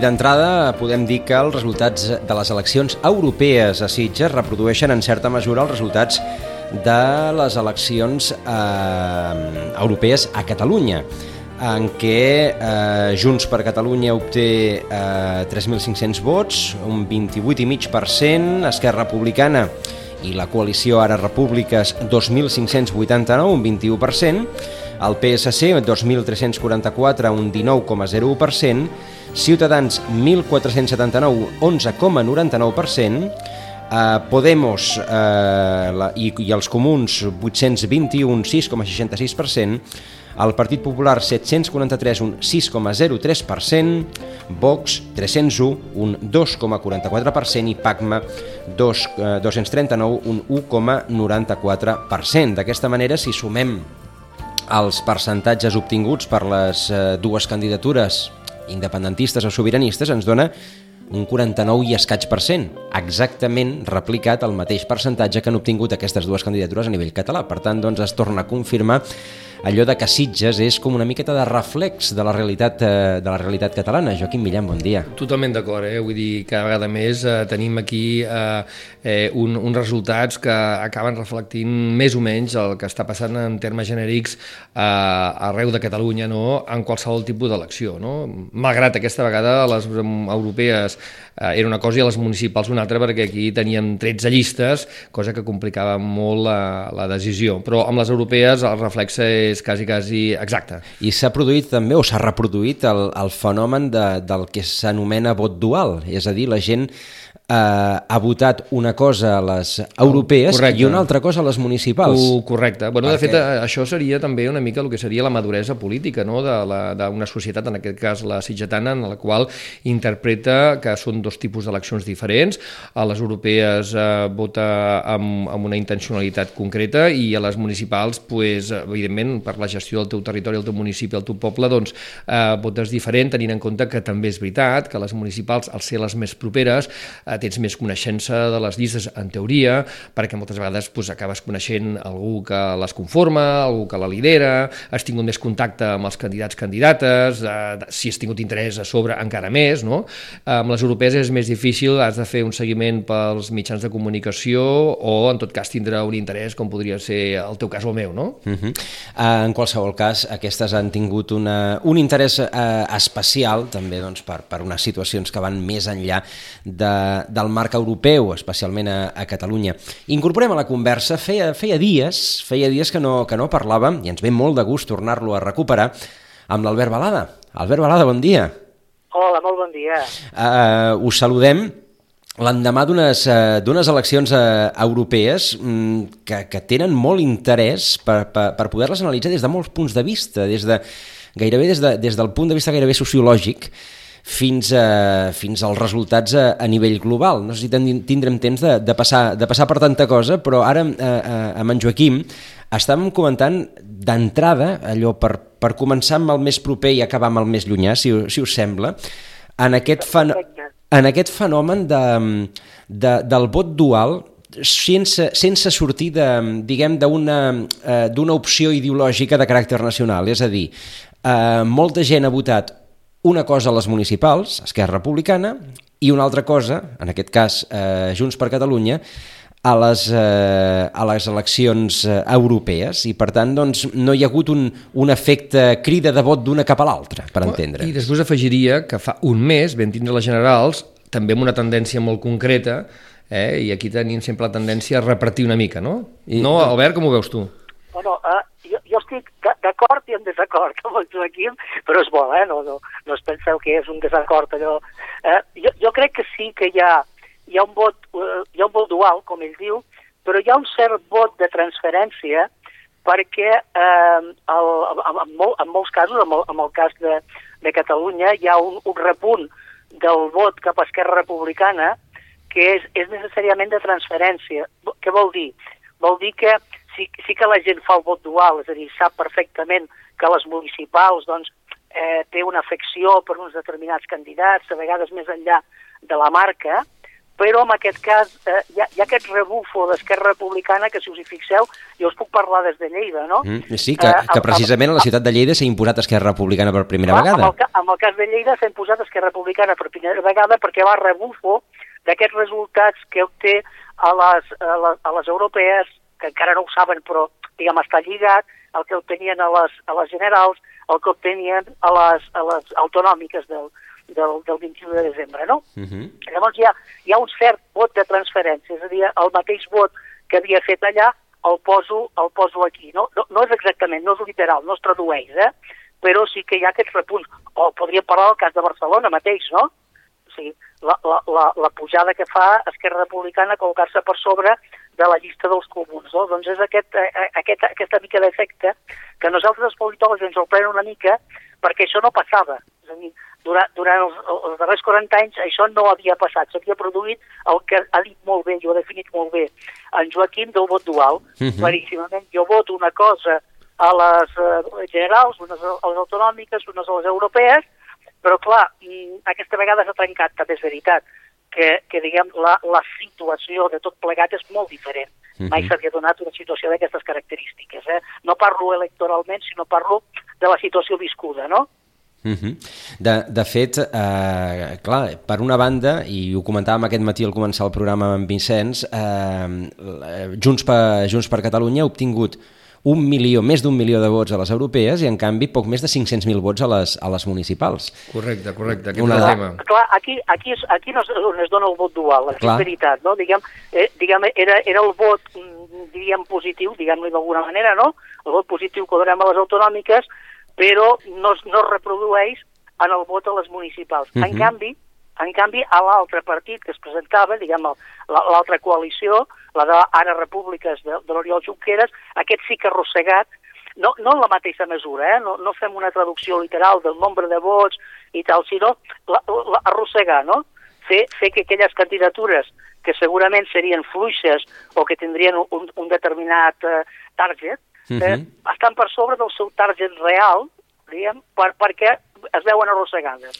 D'entrada podem dir que els resultats de les eleccions europees a Sitges reprodueixen en certa mesura els resultats de les eleccions eh, europees a Catalunya en què eh, Junts per Catalunya obté eh, 3.500 vots, un 28,5%, Esquerra Republicana i la coalició Ara Repúbliques 2.589, un 21%, el PSC 2.344, un 19,01%, Ciutadans 1.479, 11,99%, Uh, Podemos uh, la, i, i els comuns 821, 6,66%, el Partit Popular 743, un 6,03%, Vox 301, un 2,44% i PACMA 2, uh, 239, un 1,94%. D'aquesta manera, si sumem els percentatges obtinguts per les uh, dues candidatures independentistes o sobiranistes, ens dona un 49 i escaig per cent, exactament replicat el mateix percentatge que han obtingut aquestes dues candidatures a nivell català. Per tant, doncs, es torna a confirmar allò de que Sitges és com una miqueta de reflex de la realitat, eh, de la realitat catalana. Joaquim Millán, bon dia. Totalment d'acord, eh? vull dir, cada vegada més eh, tenim aquí eh, eh, un, uns resultats que acaben reflectint més o menys el que està passant en termes genèrics eh, arreu de Catalunya no? en qualsevol tipus d'elecció. No? Malgrat aquesta vegada les europees eh, era una cosa i les municipals una altra perquè aquí teníem 13 llistes, cosa que complicava molt la, la decisió. Però amb les europees el reflex és és quasi, quasi exacte. I s'ha produït també, o s'ha reproduït, el, el fenomen de, del que s'anomena vot dual, és a dir, la gent eh, ha votat una cosa a les europees correcte. i una altra cosa a les municipals. Uh, correcte. Bueno. De fet, eh, això seria també una mica el que seria la maduresa política no? d'una societat, en aquest cas la sitgetana, en la qual interpreta que són dos tipus d'eleccions diferents. A les europees eh, vota amb, amb una intencionalitat concreta i a les municipals, pues, evidentment, per la gestió del teu territori, el teu municipi, el teu poble, doncs eh, votes diferent, tenint en compte que també és veritat que les municipals, al ser les més properes, eh, tens més coneixença de les llistes en teoria, perquè moltes vegades pues, acabes coneixent algú que les conforma, algú que la lidera, has tingut més contacte amb els candidats candidates, eh, si has tingut interès a sobre encara més, no? Amb les europees és més difícil, has de fer un seguiment pels mitjans de comunicació o en tot cas tindre un interès com podria ser el teu cas o el meu, no? Uh -huh. uh, en qualsevol cas, aquestes han tingut una, un interès uh, especial també doncs, per, per unes situacions que van més enllà de, del marc europeu, especialment a, a Catalunya. Incorporem a la conversa, feia, feia dies feia dies que no, que no parlàvem, i ens ve molt de gust tornar-lo a recuperar, amb l'Albert Balada. Albert Balada, bon dia. Hola, molt bon dia. Uh, us saludem l'endemà d'unes uh, eleccions uh, europees um, que, que tenen molt interès per, per, per poder-les analitzar des de molts punts de vista, des de, gairebé des, de, des del punt de vista gairebé sociològic, fins, a, fins als resultats a, a nivell global. No sé si tindrem temps de, de, passar, de passar per tanta cosa, però ara a, a, amb en Joaquim estàvem comentant d'entrada, allò per, per començar amb el més proper i acabar amb el més llunyà, si, si us sembla, en aquest, fen en aquest fenomen de, de, del vot dual sense, sense sortir de, diguem d'una eh, d'una opció ideològica de caràcter nacional, és a dir, eh, molta gent ha votat una cosa a les municipals, Esquerra Republicana, i una altra cosa, en aquest cas eh, Junts per Catalunya, a les, eh, a les eleccions eh, europees i per tant doncs, no hi ha hagut un, un efecte crida de vot d'una cap a l'altra, per entendre. I després afegiria que fa un mes vam tindre les generals, també amb una tendència molt concreta, eh, i aquí tenim sempre la tendència a repartir una mica, no? I, no, Albert, com ho veus tu? Bueno, uh, jo, jo estic d'acord i en desacord amb el Joaquim, però és bo, eh? no, no, no es penseu que és un desacord allò. Eh, jo, jo crec que sí que hi ha, hi ha, un vot, uh, hi ha un vot dual, com ell diu, però hi ha un cert vot de transferència perquè eh, el, en, mol, en molts casos, en el, en el cas de, de Catalunya, hi ha un, un repunt del vot cap a Esquerra Republicana que és, és necessàriament de transferència. Què vol dir? Vol dir que sí, sí que la gent fa el vot dual, és a dir, sap perfectament que les municipals doncs, eh, té una afecció per uns determinats candidats, a vegades més enllà de la marca, però en aquest cas eh, hi, ha, hi ha aquest rebufo d'Esquerra Republicana que, si us hi fixeu, jo us puc parlar des de Lleida, no? Mm, sí, que, eh, que precisament a la ciutat de Lleida s'ha imposat Esquerra Republicana per primera clar, vegada. En el, en el cas de Lleida s'ha imposat Esquerra Republicana per primera vegada perquè va rebufo d'aquests resultats que obté a les, a, les, a les europees, que encara no ho saben, però diguem, està lligat, el que obtenien a les, a les generals, el que obtenien a les, a les autonòmiques del, del, del 21 de desembre, no? Uh -huh. Llavors hi ha, hi ha un cert vot de transferència, és a dir, el mateix vot que havia fet allà el poso, el poso aquí. No, no, no és exactament, no és literal, no es tradueix, eh? però sí que hi ha aquests repunts. O podríem parlar del cas de Barcelona mateix, no? O sigui, la, la, la, la pujada que fa Esquerra Republicana col·locar-se per sobre de la llista dels comuns. No? Doncs és aquest, aquest, aquesta mica d'efecte que nosaltres els politòlegs ens sorprèn una mica perquè això no passava. És a dir, durant, durant els, els darrers 40 anys això no havia passat, s'havia produït el que ha dit molt bé, jo ha definit molt bé en Joaquim del vot dual, uh -huh. claríssimament. Jo voto una cosa a les eh, generals, unes a les autonòmiques, unes a les europees, però clar, mm, aquesta vegada s'ha trencat, també és veritat, que, que diguem, la, la situació de tot plegat és molt diferent. Uh -huh. Mai s'havia donat una situació d'aquestes característiques. Eh? No parlo electoralment, sinó parlo de la situació viscuda, no? Uh -huh. de, de fet, eh, clar, per una banda, i ho comentàvem aquest matí al començar el programa amb Vicenç, eh, Junts, per, Junts per Catalunya ha obtingut un milió, més d'un milió de vots a les europees i, en canvi, poc més de 500.000 vots a les, a les municipals. Correcte, correcte, aquest Una... és el tema. Clar, aquí, aquí, és, aquí no és on es dona el vot dual, és veritat, no? Diguem, eh, diguem era, era el vot, mm, diríem, positiu, diguem-li d'alguna manera, no? El vot positiu que donem a les autonòmiques, però no, no es reprodueix en el vot a les municipals. Uh -huh. En canvi, en canvi, a l'altre partit que es presentava, diguem, l'altra coalició, la de Ara Repúbliques de, de l'Oriol Junqueras, aquest sí que ha arrossegat, no, no en la mateixa mesura, eh? no, no fem una traducció literal del nombre de vots i tal, sinó la, la, arrossegar, no? Fer, fer que aquelles candidatures que segurament serien fluixes o que tindrien un, un determinat eh, target, eh, uh -huh. estan per sobre del seu target real, diguem, per, perquè es veuen arrossegades.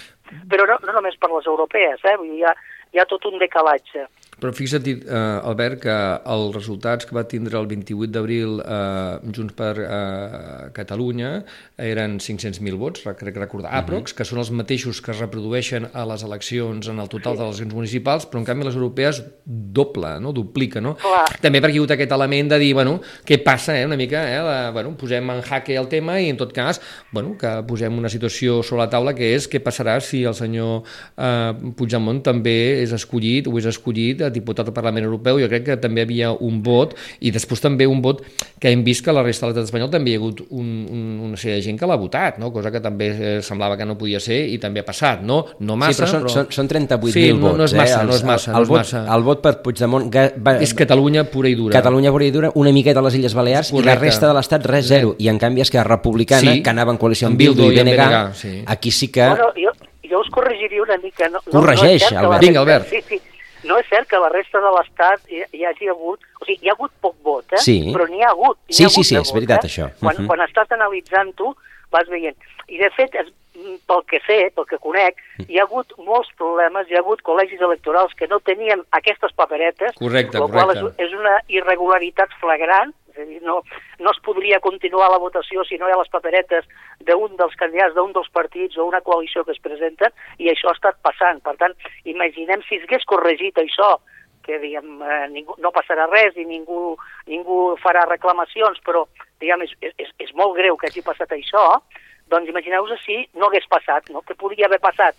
Però no, no només per les europees, eh? Hi ha, hi ha tot un decalatge. Però fixa't, eh, Albert, que els resultats que va tindre el 28 d'abril eh, Junts per eh, Catalunya eren 500.000 vots, crec recordar, uh -huh. que són els mateixos que es reprodueixen a les eleccions, en el total de les eleccions municipals, però en canvi les europees doble, no? duplica, no? Clar. També perquè hi ha hagut aquest element de dir, bueno, què passa, eh, una mica, eh, la, bueno, posem en jaque el tema i en tot cas, bueno, que posem una situació sobre la taula que és què passarà si el senyor eh, Puigdemont també és escollit o és escollit diputat al Parlament Europeu, jo crec que també havia un vot, i després també un vot que hem vist que la resta de l'estat espanyol també hi ha hagut un, un, una sèrie de gent que l'ha votat, no? cosa que també eh, semblava que no podia ser i també ha passat, no? No massa, sí, però... Són, però... són, són 38.000 sí, no, vots. No és massa, eh? no és massa. El, el, no és vot, massa. el vot per Puigdemont... Va, és Catalunya pura i dura. Catalunya pura i dura, una miqueta a les Illes Balears Correcte. i la resta de l'Estat res zero. I en canvi és que Republicana, sí, que anava en coalició amb Bildu, Bildu i BNG, BNG sí. aquí sí que... Bueno, jo, jo us corregiria una mica. No, Corregeix, no, no Albert. Vinga, Albert. Sí, sí. No és cert que la resta de l'Estat hi, hi hagi hagut... O sigui, hi ha hagut poc vot, eh? Sí. Però n'hi ha hagut. Sí, ha sí, hagut sí, és veritat, eh? això. Quan, uh -huh. quan estàs analitzant-ho, vas veient. I, de fet, es, pel que sé, pel que conec, hi ha hagut molts problemes, hi ha hagut col·legis electorals que no tenien aquestes paperetes, correcte, el qual és, és una irregularitat flagrant, no, no es podria continuar la votació si no hi ha les paperetes d'un dels candidats, d'un dels partits o una coalició que es presenten, i això ha estat passant. Per tant, imaginem si es hagués corregit això que diguem, eh, ningú, no passarà res i ningú, ningú farà reclamacions, però diguem, és, és, és molt greu que hagi passat això, doncs imagineu-vos si no hagués passat, no? que podria haver passat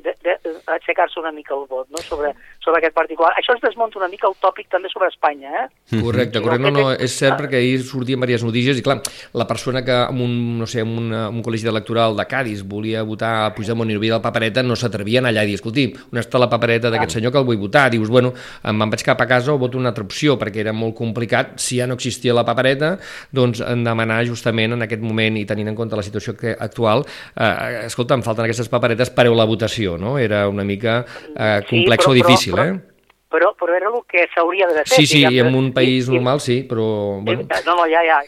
d'aixecar-se una mica el vot no? sobre, sobre aquest particular. Això es desmunta una mica el tòpic també sobre Espanya. Eh? Mhm. Correcte, correcte. No, no, és cert perquè ahir sortien diverses notícies i clar, la persona que en un, no sé, en un, en un col·legi electoral de Cádiz volia votar a Puigdemont i no havia la papereta, no s'atrevien allà a dir, escolti, on està la papereta d'aquest senyor que el vull votar? Dius, bueno, me'n vaig cap a casa o voto una altra opció perquè era molt complicat, si ja no existia la papereta, doncs en demanar justament en aquest moment i tenint en compte la situació que, actual, eh, escolta, em falten aquestes paperetes, pareu la votació, no? Era una mica eh, complex sí, però, o difícil, però, eh? Però, però era el que s'hauria de fer. Sí, sí, diguem, en un país i, normal sí, però... Bueno. No, no, ja, ja,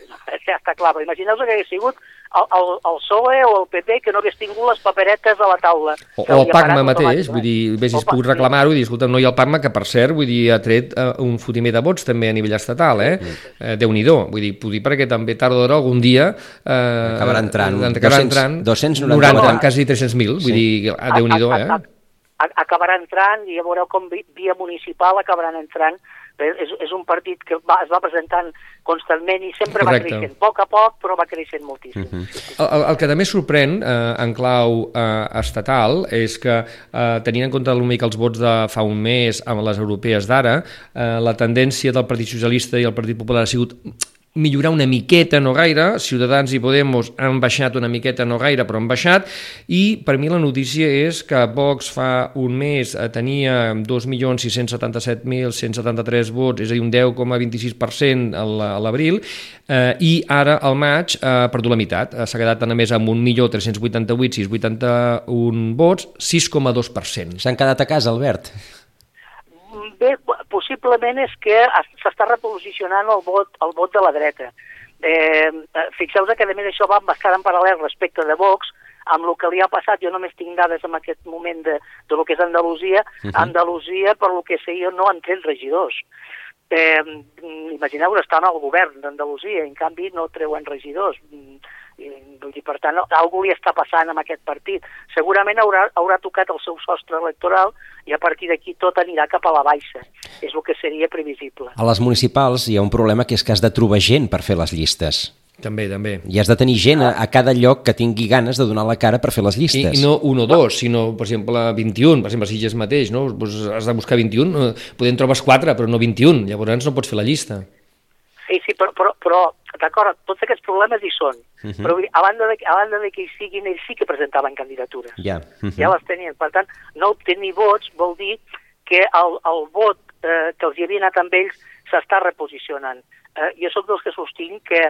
ja està clar, però imagineu que hagués sigut el, el, el PSOE o el PP que no hagués tingut les paperetes a la taula. O, o el PACMA mateix, vull dir, haguessis pogut reclamar-ho i dir, escolta, no hi ha el PACMA, que per cert, vull dir, ha tret uh, un fotimer de vots també a nivell estatal, eh? Mm. Uh, Déu-n'hi-do, vull dir, puc dir perquè també tard o d'hora algun dia... Uh, acabarà entrant, acabarà 200, entrant 290, 90, quasi 300.000, vull sí. dir, Déu-n'hi-do, eh? Acabarà entrant i ja veureu com via municipal acabaran entrant és, és un partit que va, es va presentant constantment i sempre Correcte. va creixent, poc a poc, però va creixent moltíssim. Uh -huh. el, el que també sorprèn eh, en clau eh, estatal és que, eh, tenint en compte mica els vots de fa un mes amb les europees d'ara, eh, la tendència del Partit Socialista i el Partit Popular ha sigut millorar una miqueta, no gaire, Ciutadans i Podemos han baixat una miqueta, no gaire, però han baixat, i per mi la notícia és que Vox fa un mes eh, tenia 2.677.173 vots, és a dir, un 10,26% a l'abril, eh, i ara al maig ha eh, perdut la meitat, eh, s'ha quedat només amb 1.388.681 vots, 6,2%. S'han quedat a casa, Albert? Bé, possiblement és que s'està reposicionant el vot, el vot de la dreta. Eh, Fixeu-vos que a més això va bastant en paral·lel respecte de Vox, amb el que li ha passat, jo només tinc dades en aquest moment de, de lo que és Andalusia, uh -huh. Andalusia, per lo que sé jo, no han tret regidors. Eh, Imagineu-vos, estan al govern d'Andalusia, en canvi no treuen regidors. I, vull dir, per tant, algú li està passant amb aquest partit. Segurament haurà, haurà tocat el seu sostre electoral i a partir d'aquí tot anirà cap a la baixa. És el que seria previsible. A les municipals hi ha un problema que és que has de trobar gent per fer les llistes. També, també. I has de tenir gent a, a cada lloc que tingui ganes de donar la cara per fer les llistes. I, i no un o dos, sinó, per exemple, 21. Per exemple, si és mateix, no? Pues has de buscar 21. Podem trobes 4, però no 21. Llavors no pots fer la llista. Sí, sí, però, però, però d'acord, tots aquests problemes hi són, uh mhm. -huh. però a banda, de, a banda de que hi siguin, ells sí que presentaven candidatures. Ja. Uh -huh. Ja les tenien. Per tant, no obtenir vots vol dir que el, el vot eh, que els hi havia anat amb ells s'està reposicionant. Eh, jo sóc dels que sostinc que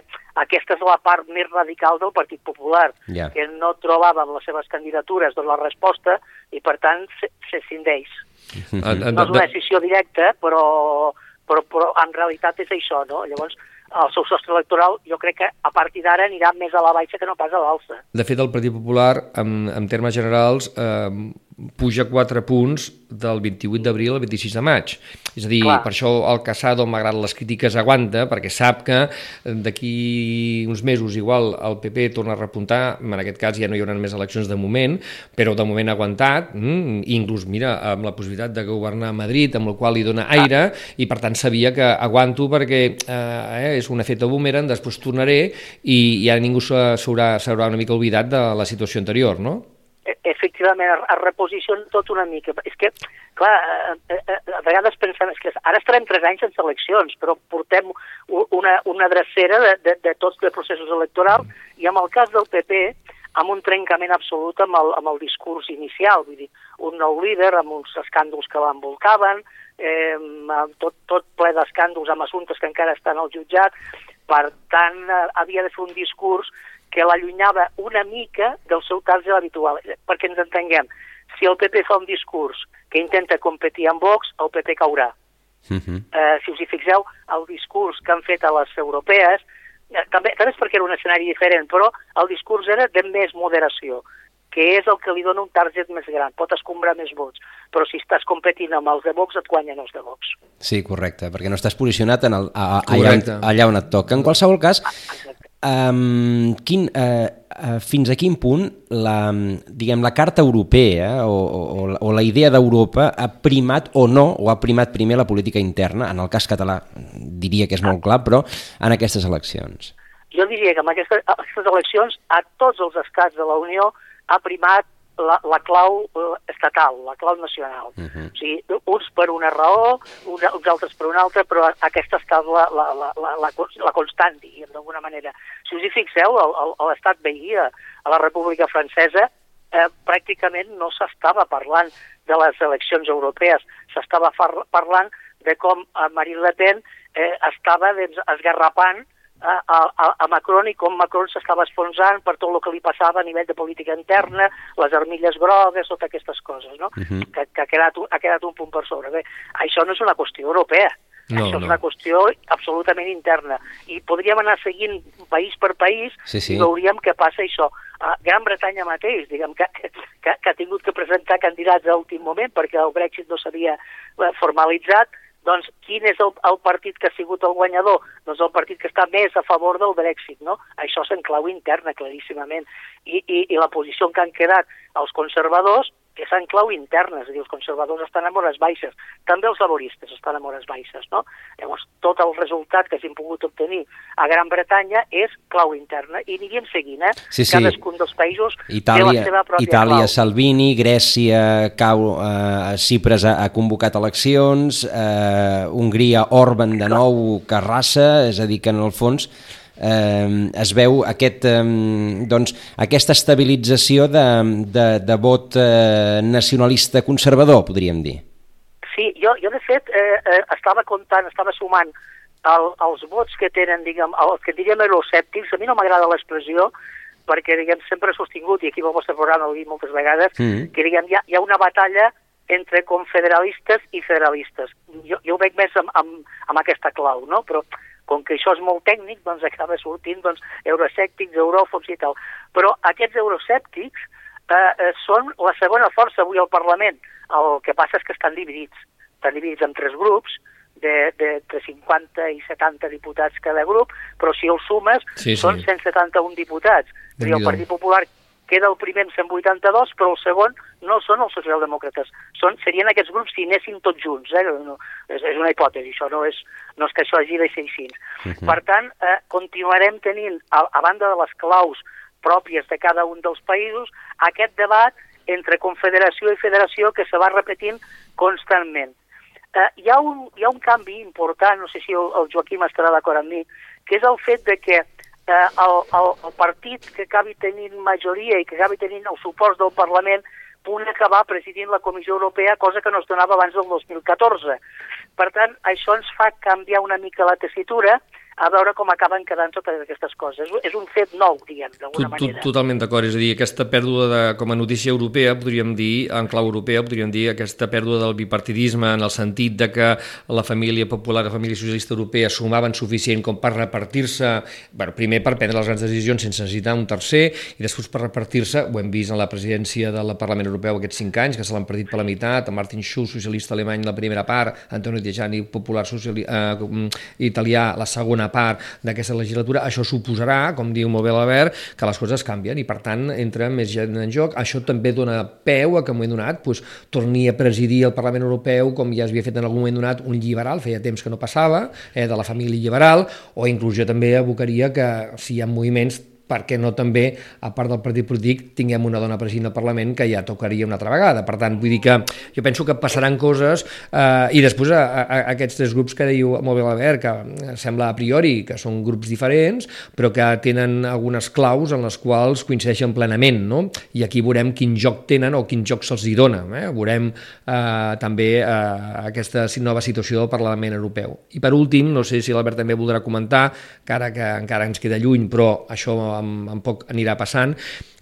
aquesta és la part més radical del Partit Popular, yeah. que no trobava amb les seves candidatures doncs, la resposta i, per tant, se, se cindeix. Uh -huh. No és una decisió directa, però però, però en realitat és això, no? Llavors, el seu sostre electoral jo crec que a partir d'ara anirà més a la baixa que no pas a l'alça. De fet, el Partit Popular, en, en termes generals, eh, puja 4 punts del 28 d'abril al 26 de maig. És a dir, Clar. per això el Casado, malgrat les crítiques, aguanta, perquè sap que d'aquí uns mesos igual el PP torna a repuntar, en aquest cas ja no hi haurà més eleccions de moment, però de moment ha aguantat, mm, inclús, mira, amb la possibilitat de governar a Madrid, amb la qual li dona aire, ah. i per tant sabia que aguanto perquè eh, és un efecte boomerang, després tornaré i ja ningú s'haurà una mica oblidat de la situació anterior, no? E, efectivament, es reposiciona tot una mica. És que, clar, a, a, a vegades pensem que ara estarem tres anys sense eleccions, però portem una, una drecera de, de, de tots els processos electorals i en el cas del PP, amb un trencament absolut amb el, amb el discurs inicial, vull dir, un nou líder amb uns escàndols que l'envolcaven, eh, tot, tot ple d'escàndols amb assumptes que encara estan al jutjat, per tant, eh, havia de fer un discurs que l'allunyava una mica del seu target habitual. Perquè ens entenguem, si el PP fa un discurs que intenta competir amb Vox, el PP caurà. Uh -huh. uh, si us hi fixeu, el discurs que han fet a les europees, eh, també, també és perquè era un escenari diferent, però el discurs era de més moderació que és el que li dona un target més gran, pot escombrar més vots, però si estàs competint amb els de Vox et guanyen els de Vox. Sí, correcte, perquè no estàs posicionat en el, a, a, allà, on, allà on et toca. En qualsevol cas, Exacte. Um, quin, uh, uh, fins a quin punt la, diguem, la carta europea o, o, o la idea d'Europa ha primat o no, o ha primat primer la política interna, en el cas català diria que és molt clar, però en aquestes eleccions? Jo diria que en aquestes, aquestes eleccions a tots els estats de la Unió ha primat la, la clau eh, estatal, la clau nacional. Uh -huh. O sigui, uns per una raó, uns, uns altres per una altra, però aquesta ha estat la, la, la, la, la, la constant, diguem, d'alguna manera. Si us hi fixeu, l'estat veí, a, a la República Francesa, eh, pràcticament no s'estava parlant de les eleccions europees, s'estava parlant de com Marine Le Pen eh, estava doncs, esgarrapant a, a, a Macron i com Macron s'estava esfonsant per tot el que li passava a nivell de política interna, les armilles grogues, totes aquestes coses, no? Uh -huh. que, que ha, quedat, ha quedat un punt per sobre. Bé, això no és una qüestió europea, No, Això és no. una qüestió absolutament interna. I podríem anar seguint país per país sí, sí. i veuríem què passa això. A Gran Bretanya mateix, diguem, que, que, que ha tingut que presentar candidats a últim moment perquè el Brexit no s'havia eh, formalitzat, doncs quin és el, el partit que ha sigut el guanyador? Doncs el partit que està més a favor del Brexit, no? Això és en clau interna, claríssimament. I, i, i la posició en què han quedat els conservadors que en clau interna, és a dir, els conservadors estan en hores baixes, també els laboristes estan en hores baixes, no? Llavors, tot el resultat que s'han pogut obtenir a Gran Bretanya és clau interna, i aniríem seguint, eh? Sí, sí. Cadascun dels països Itàlia, té la seva pròpia Itàlia, clau. Salvini, Grècia, cau, eh, Cipres ha, ha convocat eleccions, eh, Hongria, Orban de nou, Carrassa, és a dir, que en el fons eh, es veu aquest, eh, doncs, aquesta estabilització de, de, de vot eh, nacionalista conservador, podríem dir. Sí, jo, jo de fet eh, eh, estava comptant, estava sumant el, els vots que tenen, diguem, els que diríem euroscèptics, a mi no m'agrada l'expressió, perquè diguem, sempre he sostingut, i aquí al vostre programa ho he dit moltes vegades, mm -hmm. que diguem, hi ha, hi ha una batalla entre confederalistes i federalistes. Jo, jo ho veig més amb, amb, amb aquesta clau, no? però com que això és molt tècnic, doncs acaba sortint doncs, euroscèptics, euròfobs i tal. Però aquests euroscèptics eh, eh, són la segona força avui al Parlament. El que passa és que estan dividits. Estan dividits en tres grups, de, de, de 50 i 70 diputats cada grup, però si els sumes sí, sí. són 171 diputats. I el Partit Popular queda el primer amb 182, però el segon no són els socialdemòcrates, són, serien aquests grups si anessin tots junts, eh? no, és, és una hipòtesi, això no és, no és que això hagi de ser així. Uh -huh. Per tant, eh, continuarem tenint, a, a banda de les claus pròpies de cada un dels països, aquest debat entre confederació i federació que se va repetint constantment. Eh, hi, ha un, hi ha un canvi important, no sé si el, el Joaquim estarà d'acord amb mi, que és el fet de que eh, el, el, el partit que acabi tenint majoria i que acabi tenint el suport del Parlament pugui acabar presidint la Comissió Europea, cosa que no es donava abans del 2014. Per tant, això ens fa canviar una mica la tessitura, a veure com acaben quedant totes aquestes coses. És un fet nou, diguem, d'alguna manera. Totalment d'acord, és a dir, aquesta pèrdua de, com a notícia europea, podríem dir, en clau europea, podríem dir aquesta pèrdua del bipartidisme en el sentit de que la família popular, la família socialista europea sumaven suficient com per repartir-se, bueno, primer per prendre les grans decisions sense necessitar un tercer, i després per repartir-se, ho hem vist en la presidència del Parlament Europeu aquests cinc anys, que se l'han partit per la meitat, a Martin Schulz, socialista alemany, la primera part, Antonio Tajani, popular sociali, eh, italià, la segona segona part d'aquesta legislatura, això suposarà, com diu molt bé l'Albert, que les coses canvien i per tant entra més gent en joc. Això també dona peu a que en un moment donat doncs, torni a presidir el Parlament Europeu, com ja es havia fet en algun moment donat, un liberal, feia temps que no passava, eh, de la família liberal, o inclús jo també abocaria que si hi ha moviments perquè no també, a part del partit polític, tinguem una dona president del Parlament que ja tocaria una altra vegada. Per tant, vull dir que jo penso que passaran coses eh, i després a, a, a aquests tres grups que diu molt bé l'Albert, que sembla a priori que són grups diferents, però que tenen algunes claus en les quals coincideixen plenament, no? I aquí veurem quin joc tenen o quin joc se'ls hi dona. Eh? Veurem eh, també eh, aquesta nova situació del Parlament Europeu. I per últim, no sé si l'Albert també voldrà comentar, encara que encara ens queda lluny, però això amb, amb poc anirà passant,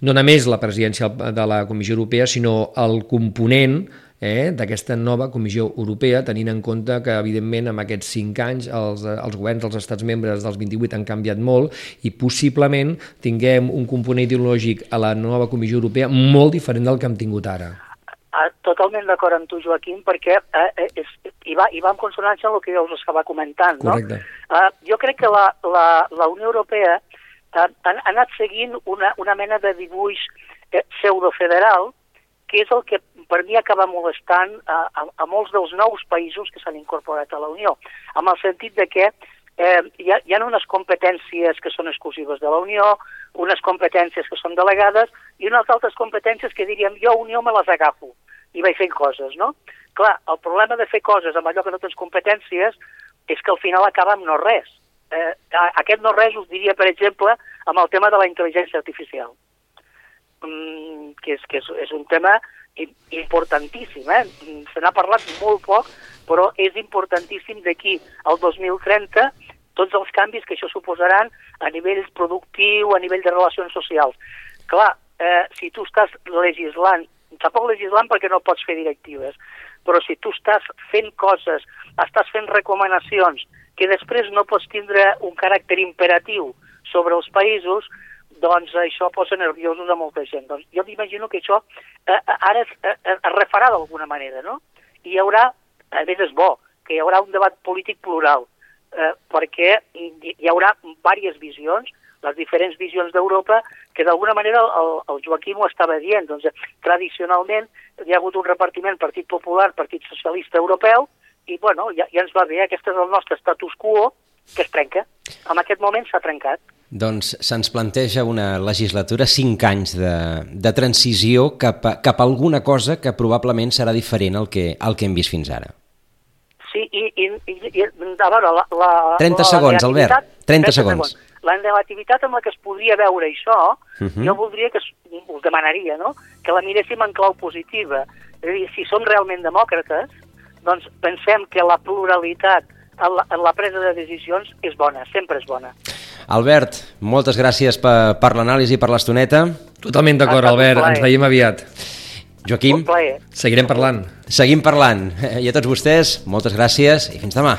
no només la presidència de la Comissió Europea, sinó el component eh, d'aquesta nova Comissió Europea, tenint en compte que, evidentment, en aquests cinc anys els, els governs dels estats membres dels 28 han canviat molt i possiblement tinguem un component ideològic a la nova Comissió Europea molt diferent del que hem tingut ara. Ah, totalment d'acord amb tu, Joaquim, perquè eh, eh, és, hi, va, hi va en consonància amb el que us estava comentant. No? Correcte. Uh, jo crec que la, la, la Unió Europea ha, ha anat seguint una, una mena de dibuix eh, pseudofederal, que és el que per mi acaba molestant a, a, a molts dels nous països que s'han incorporat a la Unió, amb el sentit de que eh, hi, ha, hi ha unes competències que són exclusives de la Unió, unes competències que són delegades i unes altres competències que diríem jo Unió me les agafo i vaig fent coses, no? Clar, el problema de fer coses amb allò que no tens competències és que al final acaba amb no res eh, aquest no res us diria, per exemple, amb el tema de la intel·ligència artificial, mm, que, és, que és, és un tema importantíssim. Eh? Se n'ha parlat molt poc, però és importantíssim d'aquí al 2030 tots els canvis que això suposaran a nivell productiu, a nivell de relacions socials. Clar, eh, si tu estàs legislant, tampoc legislant perquè no pots fer directives, però si tu estàs fent coses, estàs fent recomanacions que després no pots tindre un caràcter imperatiu sobre els països, doncs això posa nerviosos a molta gent. Doncs jo m'imagino que això eh, ara es, eh, es refarà d'alguna manera, no? I hi haurà, a més és bo, que hi haurà un debat polític plural, eh, perquè hi haurà diverses visions, les diferents visions d'Europa, que d'alguna manera el, el Joaquim ho estava dient. Doncs, tradicionalment hi ha hagut un repartiment Partit Popular, Partit Socialista Europeu, i bueno, ja, ja ens va bé, aquest és el nostre status quo, que es trenca. En aquest moment s'ha trencat. Doncs se'ns planteja una legislatura, cinc anys de, de transició cap a, cap a alguna cosa que probablement serà diferent al que, al que hem vist fins ara. Sí, i, i, i, i a veure, la, la, 30 la segons, Albert, 30, 30 segons. segons. La negativitat amb la que es podria veure això, uh -huh. jo voldria que, us demanaria, no?, que la miréssim en clau positiva. És a dir, si som realment demòcrates, doncs pensem que la pluralitat en la, en la presa de decisions és bona, sempre és bona. Albert, moltes gràcies per, per l'anàlisi i per l'estoneta. Totalment d'acord, Albert, ens veiem aviat. Joaquim, seguirem parlant. Seguim parlant. I a tots vostès, moltes gràcies i fins demà.